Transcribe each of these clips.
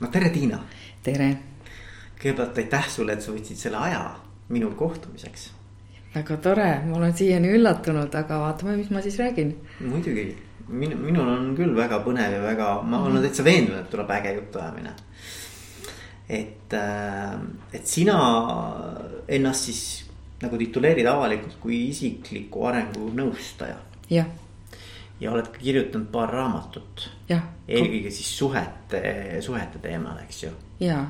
no tere, Tiina. tere. kõigepealt aitäh sulle, et sa võtsid selle aja minul kohtumiseks. väga tore, ma olen siiani üllatunud, aga vaatame, mis ma siis räägin. muidugi, minu, minul on küll väga põnev ja väga, ma mm olen täitsa veendunud, et tuleb äge jutuajamine. et, äh, et sina ennast siis nagu tituleerid avalikult kui isikliku arengu nõustaja. jah ja oled ka kirjutanud paar raamatut. eelkõige siis suhete, suhete teemal, eks ju. ja,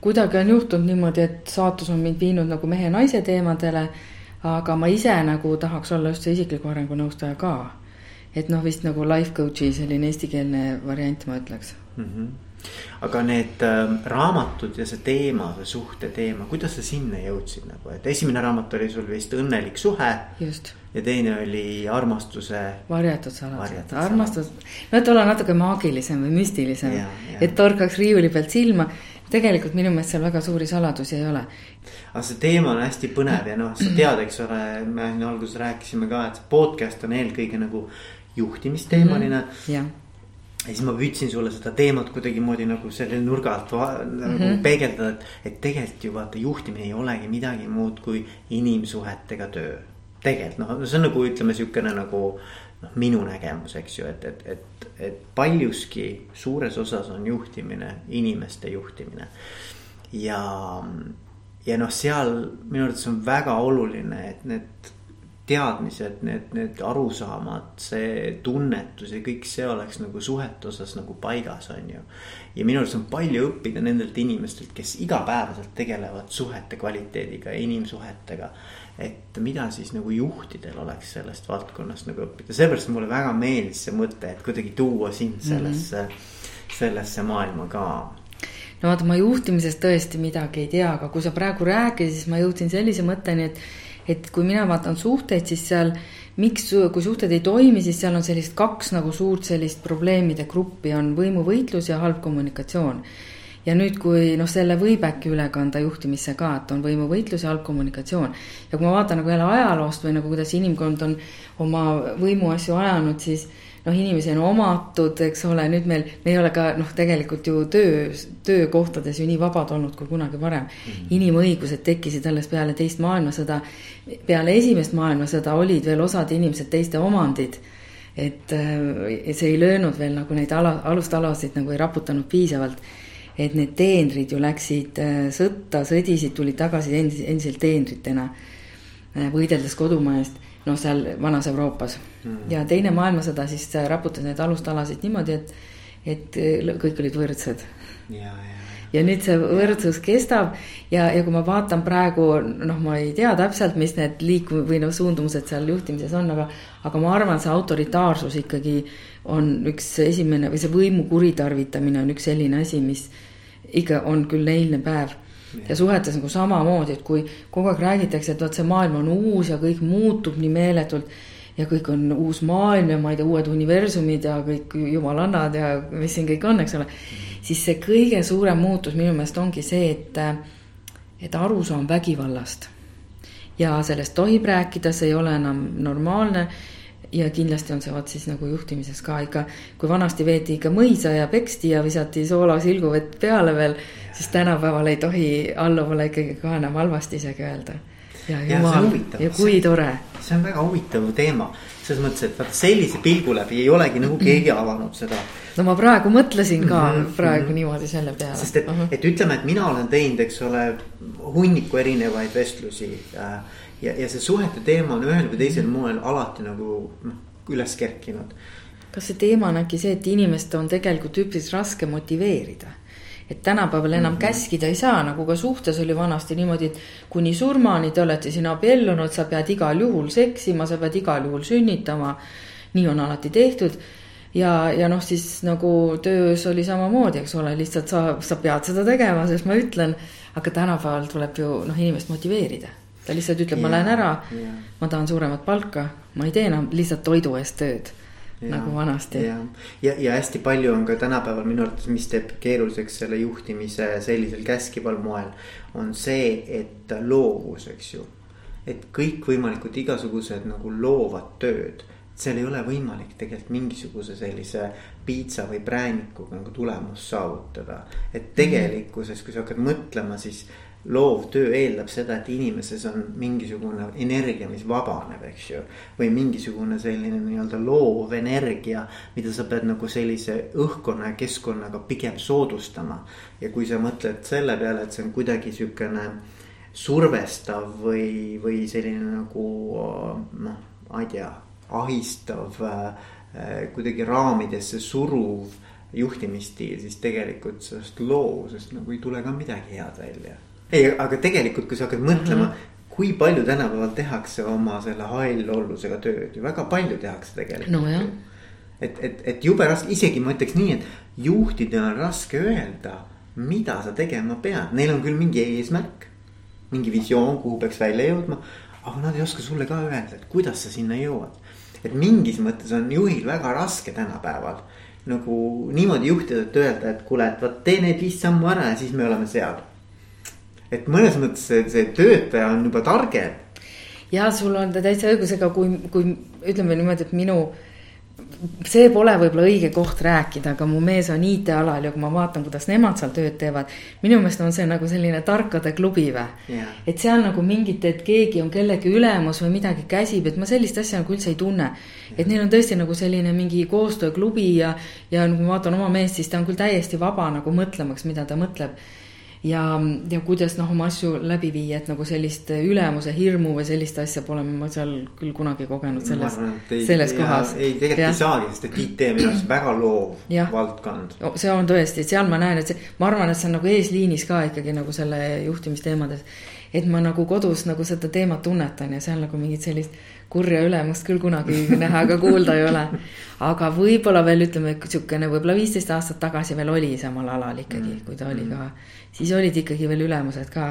kuidagi on juhtunud niimoodi, et saatus on mind viinud nagu mehe-naise teemadele. aga ma ise nagu tahaks olla just see isikliku arengu nõustaja ka. et noh, vist nagu life coach'i selline eestikeelne variant, ma ütleks mm. -hmm aga need äh, raamatud ja see teema, see suhte teema, kuidas sa sinna jõudsid nagu, et esimene raamat oli sul vist Õnnelik suhe. just ja teine oli armastuse. varjatud saladused, armastus, no et olla natuke maagilisem või müstilisem, et torkaks riiuli pealt silma. tegelikult minu meelest seal väga suuri saladusi ei ole. aga see teema on hästi põnev ja noh, sa tead, eks ole, me siin alguses rääkisime ka, et podcast on eelkõige nagu juhtimisteemaline mm. -hmm. Ja siis ma püüdsin sulle seda teemat kuidagimoodi nagu selle nurga alt nagu mm -hmm. peegeldada, et, et tegelikult ju vaata juhtimine ei olegi midagi muud kui inimsuhetega töö tegelikult noh, see on nagu ütleme, sihukene nagu noh, minu nägemus, eks ju, et, et, et, et paljuski suures osas on juhtimine inimeste juhtimine. ja, ja noh, seal minu arvates on väga oluline, et need teadmised, need, need arusaamad, see tunnetus ja kõik see oleks nagu suhete osas nagu paigas, on ju. ja minu arust on palju õppida nendelt inimestelt, kes igapäevaselt tegelevad suhete kvaliteediga ja inimsuhetega et mida siis nagu juhtidel oleks sellest valdkonnast nagu õppida, seepärast mulle väga meeldis see mõte, et kuidagi tuua sind mhm. sellesse mm, -hmm. sellesse maailma ka no vaata, ma juhtimisest tõesti midagi ei tea, aga kui sa praegu rääkisid, siis ma jõudsin sellise mõtteni, et. Et kui mina vaatan suhteid, siis seal, miks, kui suhted ei toimi, siis seal on sellist kaks nagu suurt sellist probleemide gruppi on võimuvõitlus ja halb kommunikatsioon ja nüüd, kui noh, selle võib äkki üle kanda juhtimisse ka, et on võimuvõitlus ja halb kommunikatsioon. ja kui ma vaatan nagu jälle ajaloost või nagu kuidas inimkond on oma võimuasju ajanud, siis noh, inimesi on omatud, eks ole, nüüd meil, me ei ole ka noh, tegelikult ju töös, töökohtades ju nii vabad olnud kui kunagi varem mm. -hmm. inimõigused tekkisid alles peale teist maailmasõda. peale esimest maailmasõda olid veel osad inimesed teiste omandid et äh, see ei löönud veel nagu neid ala, alustalasid nagu ei raputanud piisavalt et need teenrid ju läksid äh, sõtta, sõdisid, tulid tagasi endis, endiselt teenritena. Äh, võideldes kodumaa eest, noh, seal vanas Euroopas mm. ja teine maailmasõda siis äh, raputas neid alustalasid niimoodi, et, et kõik olid võrdsed. ja, ja ja nüüd see võrdsus kestab ja, ja kui ma vaatan praegu, noh, ma ei tea täpselt, mis need liikum- või noh, suundumused seal juhtimises on, aga. aga ma arvan, see autoritaarsus ikkagi on üks esimene või see võimu kuritarvitamine on üks selline asi, mis ikka on küll eilne päev ja suhetes nagu samamoodi, et kui kogu aeg räägitakse, et vot see maailm on uus ja kõik muutub nii meeletult. ja kõik on uus maailm ja ma ei tea, uued universumid ja kõik jumalannad ja mis siin kõik on, eks ole. siis see kõige suurem muutus minu meelest ongi see, et, et arusaam vägivallast. ja sellest tohib rääkida, see ei ole enam normaalne ja kindlasti on see vot siis nagu juhtimises ka ikka, kui vanasti veeti ikka mõisa ja peksti ja visati soolasilguvett peale veel, siis tänapäeval ei tohi alluvale ikkagi ka enam halvasti isegi öelda. ja jumal, ja kui tore. see on väga huvitav teema, selles mõttes, et vaata sellise pilgu läbi ei olegi nagu keegi avanud seda. no ma praegu mõtlesin ka mm -hmm. praegu niimoodi selle peale. sest et uh, -huh. et ütleme, et mina olen teinud, eks ole, hunniku erinevaid vestlusi äh, ja, ja see suhete teema on ühel või teisel moel alati nagu noh, üles kerkinud. kas see teema on äkki see, et inimest on tegelikult üpris raske motiveerida? et tänapäeval enam mm -hmm. käskida ei saa, nagu ka suhtes oli vanasti niimoodi, et kuni surmani te olete siin abiellunud, sa pead igal juhul seksima, sa pead igal juhul sünnitama. nii on alati tehtud ja, ja noh, siis nagu töös oli samamoodi, eks ole, lihtsalt sa, sa pead seda tegema, sest ma ütlen. aga tänapäeval tuleb ju noh, inimest motiveerida ta lihtsalt ütleb, ma lähen ära, ma tahan suuremat palka, ma ei tee enam lihtsalt toidu eest tööd. Ja, nagu vanasti. ja, ja, ja hästi palju on ka tänapäeval minu arvates, mis teeb keeruliseks selle juhtimise sellisel käskival moel. on see, et loovus, eks ju. et kõikvõimalikud igasugused nagu loovad tööd seal ei ole võimalik tegelikult mingisuguse sellise piitsa või präänikuga nagu tulemust saavutada. et tegelikkuses, kui sa hakkad mõtlema, siis loovtöö eeldab seda, et inimeses on mingisugune energia, mis vabaneb, eks ju. või mingisugune selline nii-öelda loov energia, mida sa pead nagu sellise õhkkonna ja keskkonnaga pigem soodustama. ja kui sa mõtled selle peale, et see on kuidagi sihukene survestav või, või selline nagu noh, ma ei tea, ahistav äh,, kuidagi raamidesse suruv juhtimisstiil, siis tegelikult sellest loovusest nagu ei tule ka midagi head välja ei, aga tegelikult, kui sa hakkad mõtlema mm, -hmm. kui palju tänapäeval tehakse oma selle hallollusega tööd ju väga palju tehakse tegelikult. nojah. et, et, et jube raske, isegi ma ütleks nii, et juhtidel on raske öelda, mida sa tegema pead, neil on küll mingi eesmärk. mingi visioon, kuhu peaks välja jõudma, aga nad ei oska sulle ka öelda, et kuidas sa sinna jõuad. et mingis mõttes on juhil väga raske tänapäeval nagu niimoodi juhtida, et öelda, et kuule, et vot tee need viis sammu ära ja siis me oleme seal et mõnes mõttes see, see töötaja on juba targem. ja sul on täitsa õigus, ega kui, kui ütleme niimoodi, et minu see pole võib-olla õige koht rääkida, aga mu mees on IT-alal ja kui ma vaatan, kuidas nemad seal tööd teevad. minu meelest on see nagu selline tarkade klubi või yeah.. et seal nagu mingit, et keegi on kellegi ülemus või midagi käsib, et ma sellist asja nagu üldse ei tunne. et neil on tõesti nagu selline mingi koostööklubi ja, ja kui ma vaatan oma meest, siis ta on küll täiesti vaba nagu mõtlemaks, mida ta mõtleb ja, ja kuidas noh, oma asju läbi viia, et nagu sellist ülemuse hirmu või sellist asja pole ma seal küll kunagi kogenud selles, selles ja, kohas. ei, tegelikult ja. ei saagi, sest et IT on minu arust väga loov ja. valdkond. see on tõesti, et seal ma näen, et see, ma arvan, et see on nagu eesliinis ka ikkagi nagu selle juhtimisteemades. Et ma nagu kodus nagu seda teemat tunnetan ja seal nagu mingit sellist kurja ülemust küll kunagi näha ega kuulda ei ole. aga võib-olla veel ütleme, sihukene võib-olla viisteist aastat tagasi veel oli samal alal ikkagi mm., kui ta oli ka siis olid ikkagi veel ülemused ka,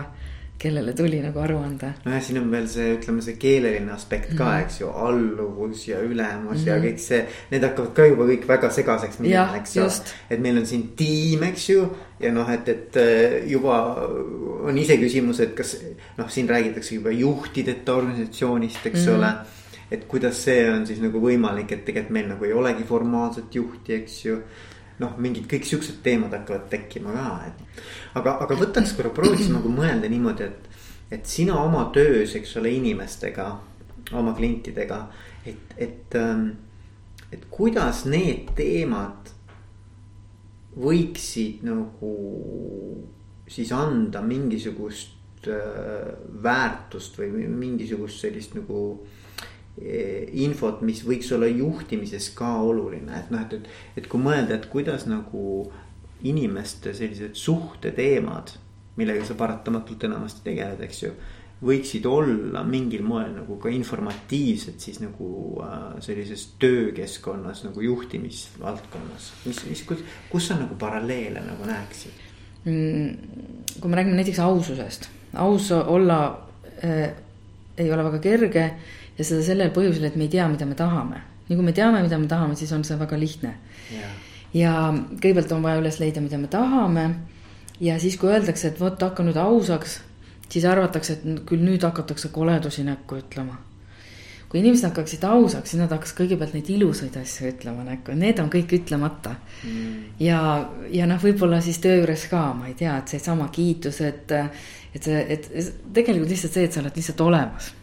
kellele tuli nagu aru anda. nojah, siin on veel see, ütleme see keeleline aspekt ka mm, -hmm. eks ju, alluvus ja ülemus mm -hmm. ja mhm. kõik see. Need hakkavad ka juba kõik väga segaseks minema, eks ju. et meil on siin tiim, eks ju. ja noh, et, et äh, juba on iseküsimus, et kas noh, siin räägitakse juba juhtideta organisatsioonist, eks mm -hmm. ole et kuidas see on siis nagu võimalik, et tegelikult meil nagu ei olegi formaalset juhti, eks ju noh, mingid kõik siuksed teemad hakkavad tekkima ka, et. aga, aga võtaks korra, prooviks nagu mõelda niimoodi, et, et sina oma töös, eks ole, inimestega, oma klientidega, et, et, ähm, et kuidas need teemad võiksid nagu siis anda mingisugust äh, väärtust või mingisugust sellist nagu Eh, infot, mis võiks olla juhtimises ka oluline, et noh, et, et, et kui mõelda, et kuidas nagu inimeste sellised suhteteemad, millega sa paratamatult enamasti tegeled, eks ju. võiksid olla mingil moel nagu ka informatiivsed siis nagu äh, sellises töökeskkonnas nagu juhtimisvaldkonnas, mis, mis, kus, kus sa nagu paralleele nagu näeksid mm,? kui me räägime näiteks aususest, aus olla äh, ei ole väga kerge ja seda sellel põhjusel, et me ei tea, mida me tahame. nii kui me teame, mida me tahame, siis on see väga lihtne. Yeah.. ja kõigepealt on vaja üles leida, mida me tahame. ja siis, kui öeldakse, et vot hakka nüüd ausaks, siis arvatakse, et küll nüüd hakatakse koledusi näkku ütlema. Kui inimesed hakkaksid ausaks, siis nad hakkaks kõigepealt neid ilusaid asju ütlema näkku, need on kõik ütlemata. Mm.. ja, ja noh, võib-olla siis töö juures ka, ma ei tea, et seesama kiitus, et, et see, et tegelikult lihtsalt see, et sa oled lihtsalt olemas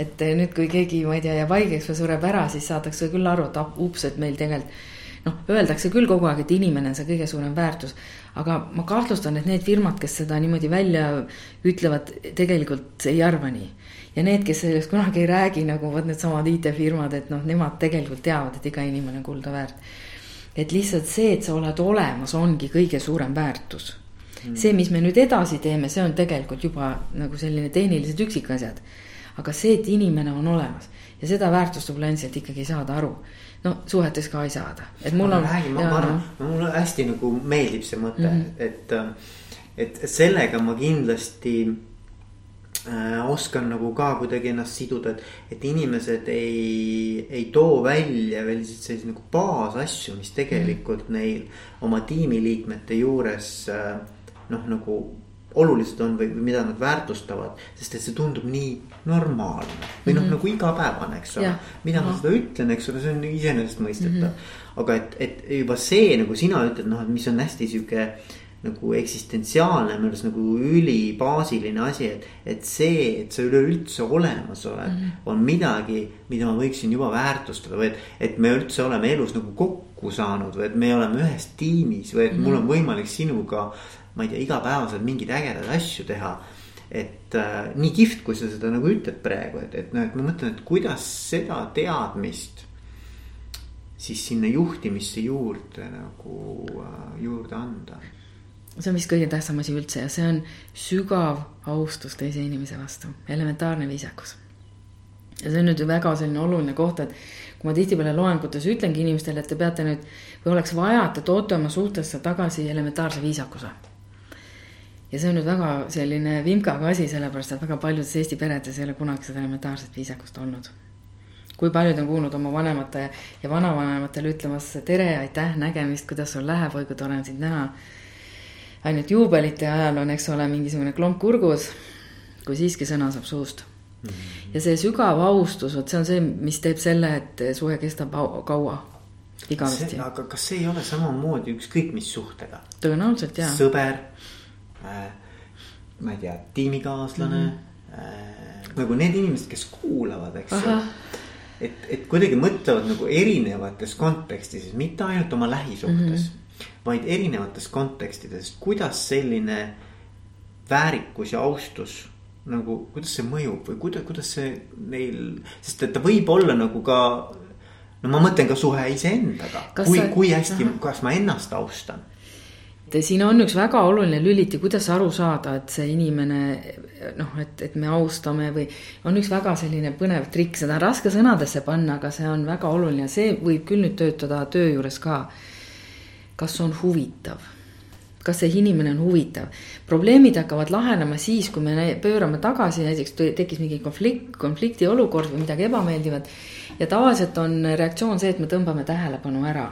et nüüd, kui keegi, ma ei tea, jääb haigeks või sureb ära, siis saadakse küll aru, et ah, ups, et meil tegelikult. noh, öeldakse küll kogu aeg, et inimene on see kõige suurem väärtus. aga ma kahtlustan, et need firmad, kes seda niimoodi välja ütlevad, tegelikult ei arva nii. ja need, kes sellest kunagi ei räägi, nagu vot needsamad IT-firmad, et noh, nemad tegelikult teavad, et iga inimene on kulda väärt. et lihtsalt see, et sa oled olemas, ongi kõige suurem väärtus mm. see, mis me nüüd edasi teeme, see on tegelikult juba nagu selline tehnilised üksikasjad aga see, et inimene on olemas ja seda väärtust võib-olla endiselt ikkagi saada aru. no suhetes ka ei saada, et mul on. räägi, ma, ma arvan, mulle hästi nagu meeldib see mõte mm, -hmm. et, et sellega ma kindlasti äh, oskan nagu ka kuidagi ennast siduda, et, et inimesed ei, ei too välja veel selliseid nagu baasasju, mis tegelikult -hmm. neil oma tiimiliikmete juures äh, noh, nagu olulised on või, või mida nad väärtustavad. sest et see tundub nii normaalne või noh mm -hmm., nagu igapäevane, eks ole. mida ma seda ütlen, eks ole, see on iseenesestmõistetav mm. -hmm. aga et, et juba see nagu sina ütled, noh, et mis on hästi sihuke nagu eksistentsiaalne, minu arust nagu ülibaasiline asi, et, et see, et sa üleüldse olemas oled mm, -hmm. on midagi, mida ma võiksin juba väärtustada või et, et me üldse oleme elus nagu kokku saanud või et me oleme ühes tiimis või et mm -hmm. mul on võimalik sinuga ma ei tea, igapäevaselt mingeid ägedaid asju teha. et äh, nii kihvt, kui sa seda nagu ütled praegu, et, et noh, et ma mõtlen, et kuidas seda teadmist. siis sinna juhtimisse juurde nagu äh, juurde anda. see on vist kõige tähtsam asi üldse ja see on sügav austus teise inimese vastu, elementaarne viisakus ja see on nüüd ju väga selline oluline koht, et kui ma tihtipeale loengutes ütlengi inimestele, et te peate nüüd või oleks vaja, et te toote oma suhtesse tagasi elementaarse viisakuse ja see on nüüd väga selline vimkaga asi, sellepärast et väga paljudes Eesti peredes ei ole kunagi seda elementaarset viisakust olnud. kui paljud on kuulnud oma vanemate ja vanavanematele ütlemas tere, aitäh, nägemist, kuidas sul läheb, oi kui tore on sind näha. ainult juubelite ajal on, eks ole, mingisugune klomp kurgus, kui siiski sõna saab suust mm. -hmm. ja see sügav austus, vot see on see, mis teeb selle, et suhe kestab kaua igavesti. aga kas see ei ole samamoodi ükskõik mis suhtega? tõenäoliselt jaa. sõber äh, ma ei tea, tiimikaaslane mm. -hmm. äh, nagu need inimesed, kes kuulavad, eks ju. et, et kuidagi mõtlevad nagu erinevates kontekstides, mitte ainult oma lähisuhtes mm. -hmm. vaid erinevates kontekstides, kuidas selline väärikus ja austus nagu, kuidas see mõjub või kuidas, kuidas see neil, sest et ta võib olla nagu ka. no ma mõtlen ka suhe iseendaga, kui, kui hästi, kas ma ennast austan siin on üks väga oluline lüliti, kuidas aru saada, et see inimene noh, et, et me austame või on üks väga selline põnev trikk, seda on raske sõnadesse panna, aga see on väga oluline, see võib küll nüüd töötada töö juures ka. kas on huvitav? kas see inimene on huvitav? probleemid hakkavad lahenema siis, kui me pöörame tagasi, näiteks tekkis mingi konflikt, konflikti olukord või midagi ebameeldivat. ja tavaliselt on reaktsioon see, et me tõmbame tähelepanu ära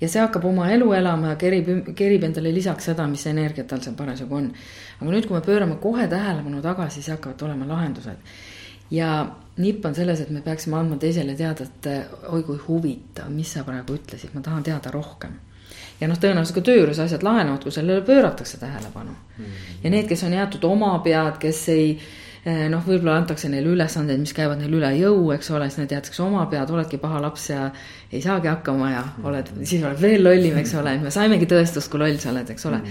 ja see hakkab oma elu elama ja kerib, kerib endale lisaks seda, mis energiat tal seal parasjagu on. aga nüüd, kui me pöörame kohe tähelepanu tagasi, siis hakkavad olema lahendused. ja nipp on selles, et me peaksime andma teisele teada, et oi kui huvitav, mis sa praegu ütlesid, ma tahan teada rohkem ja noh, tõenäoliselt ka töö juures asjad lahenevad, kui sellele pööratakse tähelepanu mm. -hmm. ja need, kes on jäetud oma pead, kes ei äh, Eh, noh, võib-olla antakse neile ülesandeid, mis käivad neil üle jõu, eks ole, siis need jäetakse oma pead, oledki paha laps ja ei saagi hakkama ja oled, siis oled veel lollim, eks ole, me saimegi tõestust, kui loll sa oled, eks ole.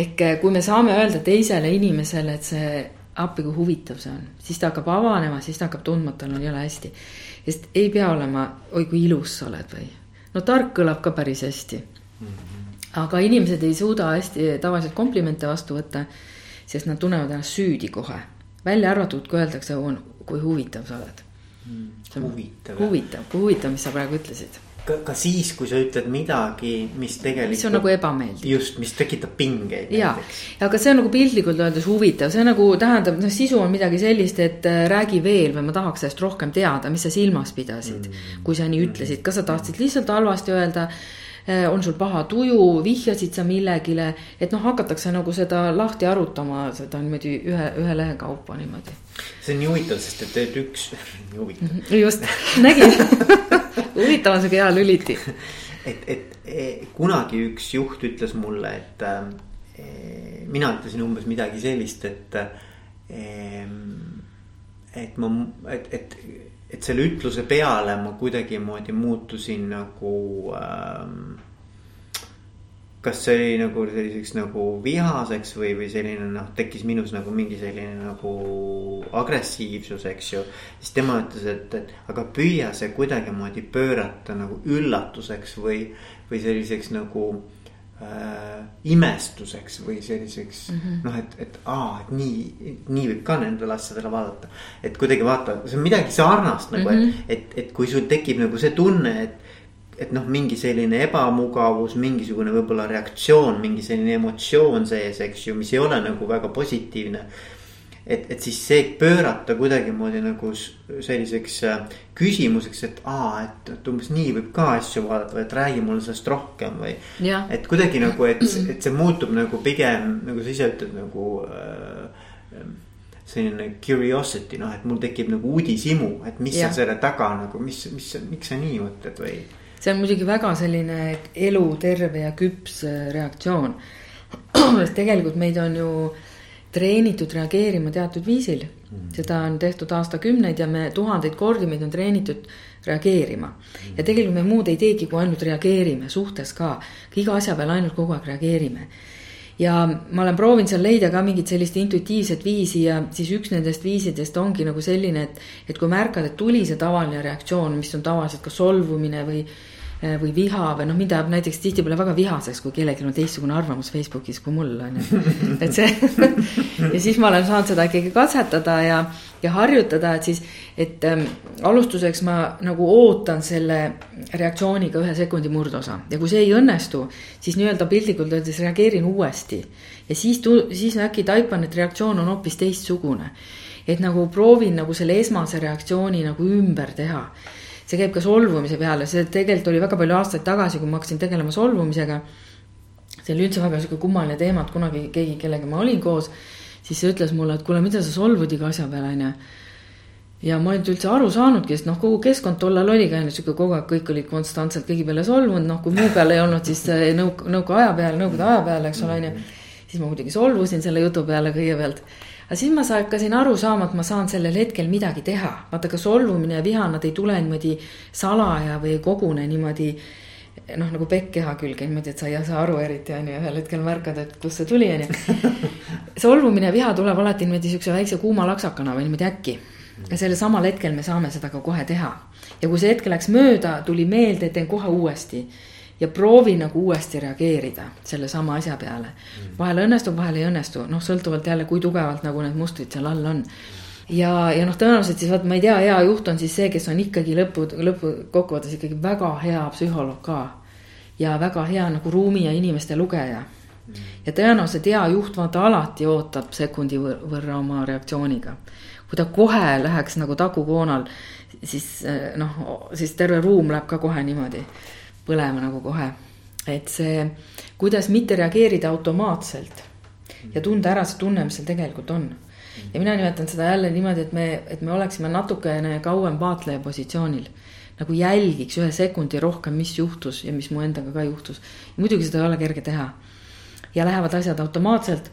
ehk eh, kui me saame öelda teisele inimesele, et see appi, kui huvitav see on, siis ta hakkab avanema, siis ta hakkab tundma, et tal on jõle hästi. sest ei pea olema, oi kui ilus sa oled või, no tark kõlab ka päris hästi. aga inimesed ei suuda hästi tavaliselt komplimente vastu võtta, sest nad tunnevad ennast süüdi kohe välja arvatud, kui öeldakse, kui huvitav sa oled mm,. huvitav. huvitav, kui huvitav, mis sa praegu ütlesid. ka, ka siis, kui sa ütled midagi, mis tegelikult. mis on nagu ebameeldiv. just, mis tekitab pingeid. ja, aga see on nagu piltlikult öeldes huvitav, see nagu tähendab, noh, sisu on midagi sellist, et äh, räägi veel või ma tahaks sellest rohkem teada, mis sa silmas pidasid mm.. kui sa nii ütlesid, kas sa tahtsid lihtsalt halvasti öelda on sul paha tuju, vihjasid sa millegile, et noh, hakatakse nagu seda lahti arutama, seda niimoodi ühe, ühe lehe kaupa niimoodi. see on nii huvitav, sest et, et üks, nii huvitav. Mhm, just, nägin huvitav on sihuke hea lüliti. et, et e, kunagi üks juht ütles mulle, et e, mina ütlesin umbes midagi sellist, et e,. et ma, et, et et selle ütluse peale ma kuidagimoodi muutusin nagu ähm,. kas see oli nagu selliseks nagu vihaseks või, või selline noh, tekkis minus nagu mingi selline nagu agressiivsus, eks ju. siis tema ütles, et, et aga püüa see kuidagimoodi pöörata nagu üllatuseks või, või selliseks nagu äh, imestuseks või selliseks mm -hmm. noh, et, et aa, et nii, nii võib ka nendele asjadele vaadata. et kuidagi vaata, see on midagi sarnast nagu mm, -hmm. et, et, et kui sul tekib nagu see tunne, et. et noh, mingi selline ebamugavus, mingisugune võib-olla reaktsioon, mingi selline emotsioon sees, eks ju, mis ei ole nagu väga positiivne. Et, et siis see pöörata kuidagimoodi nagu selliseks äh, küsimuseks, et aa, et, et umbes nii võib ka asju vaadata või et räägi mulle sellest rohkem või. et kuidagi nagu, et, et see muutub nagu pigem nagu sa ise ütled nagu äh, selline curiosity, noh, et mul tekib nagu uudishimu, et mis ja. on selle taga nagu, mis, mis, miks sa nii mõtled või? see on muidugi väga selline eluterve ja küps äh, reaktsioon. sest tegelikult meid on ju treenitud reageerima teatud viisil. Mm.. seda on tehtud aastakümneid ja me tuhandeid kordi meid on treenitud reageerima. Mm.. ja tegelikult me muud ei teegi, kui ainult reageerime suhtes ka, iga asja peale ainult kogu aeg reageerime. Ja ma olen proovinud seal leida ka mingit sellist intuitiivset viisi ja siis üks nendest viisidest ongi nagu selline, et, et kui märkad, et tuli see tavaline reaktsioon, mis on tavaliselt kas solvumine või või viha või noh, mind ajab näiteks tihtipeale väga vihaseks, kui kellelgi on teistsugune arvamus Facebookis kui mul on ju. et see ja siis ma olen saanud seda ikkagi katsetada ja, ja harjutada, et siis, et ähm, alustuseks ma nagu ootan selle reaktsiooniga ühe sekundi murdosa ja kui see ei õnnestu, siis nii-öelda piltlikult öeldes reageerin uuesti. ja siis, siis äkki taipan, et reaktsioon on hoopis teistsugune. et nagu proovin nagu selle esmase reaktsiooni nagu ümber teha see käib ka solvumise peale, see tegelikult oli väga palju aastaid tagasi, kui ma hakkasin tegelema solvumisega. see oli üldse väga sihuke kummaline teema, et kunagi keegi, kellega ma olin koos, siis ütles mulle, et kuule, mida sa solvud iga asja peale, onju ja ma ei olnud üldse aru saanudki, sest noh, kogu keskkond tollal oli ka sihuke kogu aeg, kõik olid konstantselt kõigi peale solvunud, noh, kui muu peal ei olnud, siis nõuk-, nõukaaja peal, nõukogude aja peal, eks ole, onju. siis ma muidugi solvusin selle jutu peale kõigepealt aga siis ma hakkasin aru saama, et ma saan sellel hetkel midagi teha. vaata, ka solvumine ja viha, nad ei tule niimoodi salaja või ei kogune niimoodi noh, nagu pekk keha külge niimoodi, et sa ei saa aru eriti on ju, ühel hetkel märkad, et kust see tuli, on ju. solvumine ja viha tuleb alati niimoodi siukse väikse kuuma laksakana või niimoodi äkki. ja sellel samal hetkel me saame seda ka kohe teha. ja kui see hetk läks mööda, tuli meelde, teen kohe uuesti ja proovi nagu uuesti reageerida sellesama asja peale. vahel õnnestub, vahel ei õnnestu, noh, sõltuvalt jälle, kui tugevalt nagu need mustrid seal all on. ja, ja noh, tõenäoliselt siis vaat ma ei tea, hea juht on siis see, kes on ikkagi lõpu, lõpukokkuvõttes ikkagi väga hea psühholoog ka. ja väga hea nagu ruumi ja inimeste lugeja. ja tõenäoliselt hea juht vaata alati ootab sekundi võrra oma reaktsiooniga. kui ta kohe läheks nagu tagukoonal, siis noh, siis terve ruum läheb ka kohe niimoodi põlema nagu kohe. et see, kuidas mitte reageerida automaatselt ja tunda ära see tunne, mis seal tegelikult on. ja mina nimetan seda jälle niimoodi, et me, et me oleksime natukene kauem vaatleja positsioonil nagu jälgiks ühe sekundi rohkem, mis juhtus ja mis mu endaga ka juhtus. muidugi seda ei ole kerge teha. ja lähevad asjad automaatselt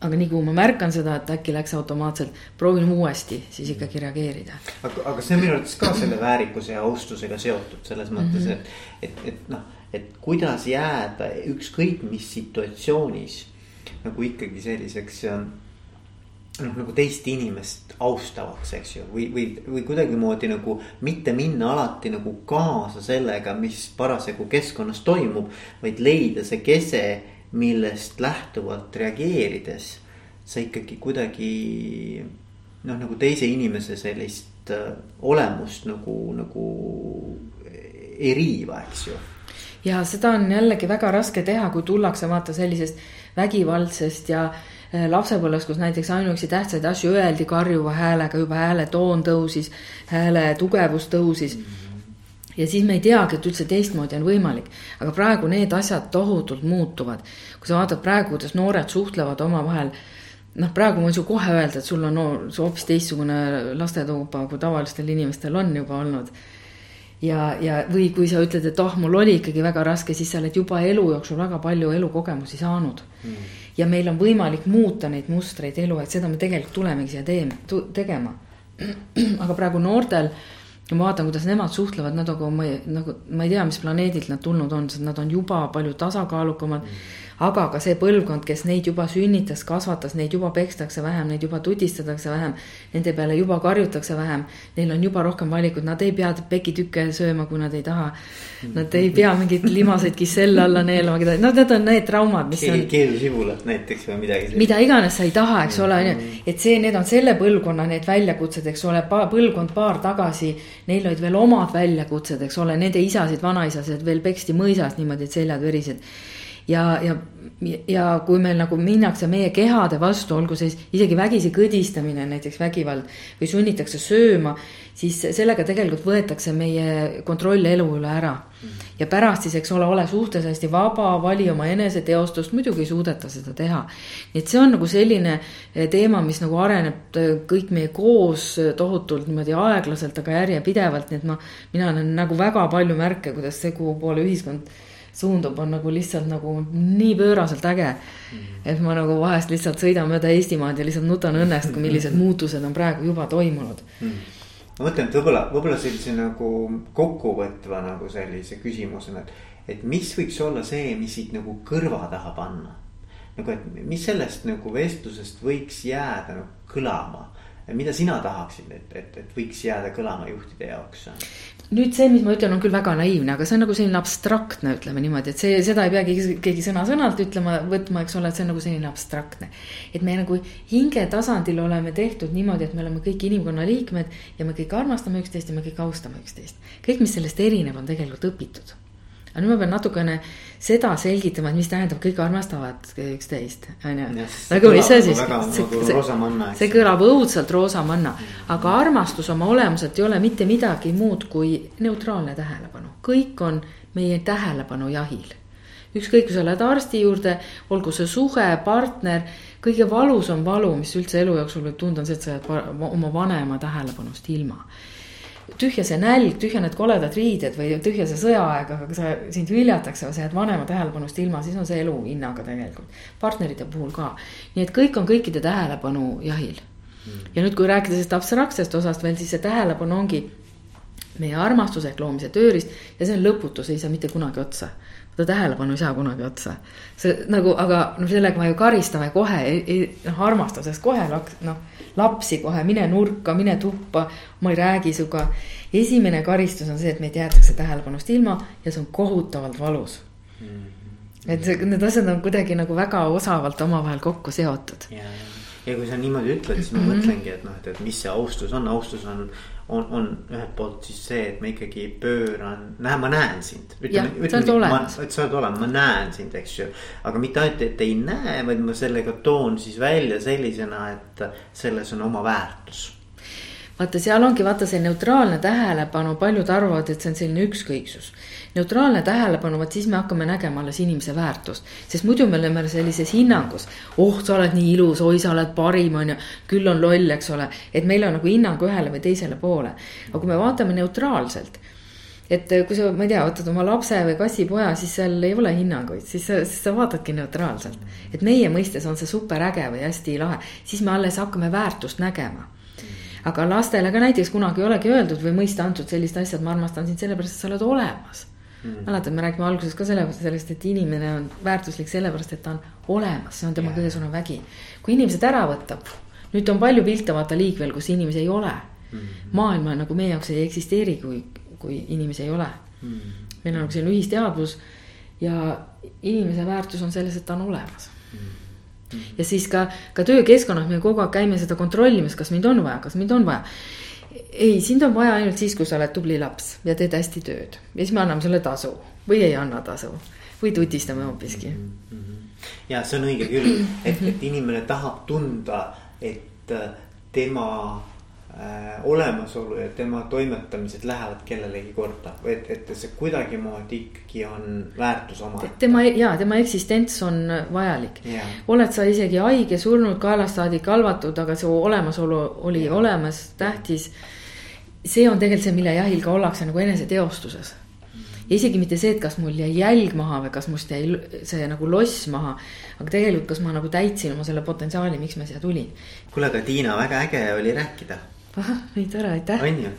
aga nii kui ma märkan seda, et äkki läks automaatselt, proovin uuesti siis ikkagi reageerida. aga, aga see on minu arvates ka selle väärikuse ja austusega seotud selles mõttes mm, -hmm. et, et, et noh, et kuidas jääda ükskõik mis situatsioonis nagu ikkagi selliseks noh, nagu teist inimest austavaks, eks ju, või, või, või kuidagimoodi nagu mitte minna alati nagu kaasa sellega, mis parasjagu keskkonnas toimub, vaid leida see kese millest lähtuvalt reageerides sa ikkagi kuidagi noh, nagu teise inimese sellist äh, olemust nagu, nagu ei riiva, eks ju. ja seda on jällegi väga raske teha, kui tullakse vaata sellisest vägivaldsest ja äh, lapsepõlves, kus näiteks ainuüksi tähtsaid asju öeldi karjuva häälega, juba hääle toon tõusis, hääle tugevus tõusis mm. -hmm ja siis me ei teagi, et üldse teistmoodi on võimalik. aga praegu need asjad tohutult muutuvad. kui sa vaatad praegu, kuidas noored suhtlevad omavahel, noh, praegu ma võin su kohe öelda, et sul on no, hoopis teistsugune lastetuba, kui tavalistel inimestel on juba olnud ja, ja, või kui sa ütled, et oh, mul oli ikkagi väga raske, siis sa oled juba elu jooksul väga palju elukogemusi saanud mm.. ja meil on võimalik muuta neid mustreid elu, et seda me tegelikult tulemegi siia teeme, tegema. aga praegu noortel ma vaatan, kuidas nemad suhtlevad, nad nagu ma ei, nagu ma ei tea, mis planeedilt nad tulnud on, sest nad on juba palju tasakaalukamad. Mm aga ka see põlvkond, kes neid juba sünnitas, kasvatas, neid juba pekstakse vähem, neid juba tudistatakse vähem. Nende peale juba karjutakse vähem, neil on juba rohkem valikuid, nad ei pea pekitükke sööma, kui nad ei taha. Nad ei pea mingeid limaseid kisselle alla neelama, keda, no need on need traumad, mis on. keelusibulat näiteks või midagi. mida iganes sa ei taha, eks ole, on ju, et see, need on selle põlvkonna need väljakutsed, eks ole, põlvkond paar tagasi. Neil olid veel omad väljakutsed, eks ole, nende isasid, vanaisasid veel peksti mõisas niimoodi, et seljad verised ja, ja ja kui meil nagu minnakse meie kehade vastu, olgu siis isegi vägisi kõdistamine, näiteks vägivald või sunnitakse sööma, siis sellega tegelikult võetakse meie kontroll elu üle ära. ja pärast siis, eks ole, ole suhtes hästi vaba, vali oma eneseteostust, muidugi ei suudeta seda teha. nii et see on nagu selline eh, teema, mis nagu areneb eh, kõik meie koos eh, tohutult niimoodi aeglaselt, aga järjepidevalt, nii et ma, mina näen nagu väga palju märke, kuidas see, kuhu poole ühiskond suundub, on nagu lihtsalt nagu nii pööraselt äge. -hmm. et ma nagu vahest lihtsalt sõidan mööda Eestimaad ja lihtsalt nutan õnnest, kui millised muutused on praegu juba toimunud mm. ma mõtlen, et võib-olla, võib-olla sellise nagu kokkuvõtva nagu sellise küsimusena, et, et mis võiks olla see, mis siit nagu kõrva taha panna. nagu, et mis sellest nagu vestlusest võiks jääda nagu kõlama mida sina tahaksid, et, et, et võiks jääda kõlama juhtide jaoks? nüüd see, mis ma ütlen, on küll väga naiivne, aga see on nagu selline abstraktne, ütleme niimoodi, et see, seda ei pea keegi, keegi sõna-sõnalt ütlema, võtma, eks ole, et see on nagu selline abstraktne. et me nagu hinge tasandil oleme tehtud niimoodi, et me oleme kõik inimkonna liikmed ja me kõik armastame üksteist ja me kõik austame üksteist. kõik, mis sellest erineb, on tegelikult õpitud aga nüüd ma pean natukene seda selgitama, et mis tähendab, kõik armastavad üksteist, on ju. nagu mis see siis, see, kõlab õudselt roosamanna, aga armastus oma olemuselt ei ole mitte midagi muud kui neutraalne tähelepanu, kõik on meie tähelepanu jahil. Ükskõik, kui sa lähed arsti juurde, olgu see suhe, partner, kõige valusam valu, mis üldse elu jooksul võib tunda, on see, et sa jääd oma vanema tähelepanust ilma tühja see nälg, tühja need koledad riided või tühja see sõjaaeg, aga kui sa, sind hüljatakse või sa jääd vanema tähelepanust ilma, siis on see elu hinnaga tegelikult. partnerite puhul ka. nii et kõik on kõikide tähelepanu jahil mm.. ja nüüd, kui rääkida sellest abstraktsest osast veel, siis see tähelepanu ongi meie armastus ehk loomise tööriist ja see on lõputu, see ei saa mitte kunagi otsa seda tähelepanu ei saa kunagi otsa. see nagu, aga noh, sellega ma ju karistame kohe, noh armastuses kohe noh lapsi kohe, mine nurka, mine tuppa, ma ei räägi sinuga. esimene karistus on see, et meid jäetakse tähelepanust ilma ja see on kohutavalt valus mm. -hmm. et see, need asjad on kuidagi nagu väga osavalt omavahel kokku seotud. Ja kui sa niimoodi ütled, siis ma mm -hmm. mõtlengi, et noh, et, et mis see austus on, austus on on, on ühelt poolt siis see, et ma ikkagi pööran, näe, ma näen sind. et sa oled olemas, ma näen sind, eks ju. aga mitte ainult, et ei näe, vaid ma sellega toon siis välja sellisena, et selles on oma väärtus vaata, seal ongi vaata see neutraalne tähelepanu, paljud arvavad, et see on selline ükskõiksus neutraalne tähelepanu, vot siis me hakkame nägema alles inimese väärtust. sest muidu me oleme sellises hinnangus, oh, sa oled nii ilus, oi, sa oled parim, on ju. küll on loll, eks ole, et meil on nagu hinnang ühele või teisele poole. aga kui me vaatame neutraalselt et kui sa, ma ei tea, võtad oma lapse või kassipoja, siis seal ei ole hinnanguid, siis sa, siis sa vaatadki neutraalselt. et meie mõistes on see superäge või hästi lahe, siis me alles hakkame väärtust nägema. aga lastele ka näiteks kunagi ei olegi öeldud või mõista antud sellist asja, et ma armastan sind sellepärast, et sa oled olemas mm.. mäletad, me räägime alguses ka selle, sellest, et inimene on väärtuslik sellepärast, et ta on olemas, see on tema yeah. kõige suurem vägi. kui inimesed ära võtab, nüüd on palju pilte vaata liikvel, kus inimesi ei ole. Mm.. maailma nagu meie jaoks ei eksisteeri, kui, kui inimesi ei ole. Mm.. meil on nagu selline ühisteadvus ja inimese väärtus on selles, et ta on olemas. Mm ja siis ka, ka töökeskkonnas me kogu aeg käime seda kontrollimas, kas mind on vaja, kas mind on vaja ei, sind on vaja ainult siis, kui sa oled tubli laps ja teed hästi tööd ja siis me anname sulle tasu või ei anna tasu või tutistame hoopiski mm. -hmm. ja see on õige küll, et, et inimene tahab tunda, et äh, tema äh, olemasolu ja tema toimetamised lähevad kellelegi korda. et, et see kuidagimoodi ikkagi on väärtus omaette. tema ja tema eksistents on vajalik. oled sa isegi haige, surnud, kaelast saadik halvatud, aga su olemasolu oli ja. olemas, tähtis. See on tegelikult see, mille jahil ka ollakse nagu eneseteostuses ja isegi mitte see, et kas mul jäi jälg maha või kas must jäi see nagu loss maha. aga tegelikult, kas ma nagu täitsin oma selle potentsiaali, miks ma siia tulin. kuule, aga Tiina, väga äge oli rääkida ahah, nii tore, aitäh. on ju,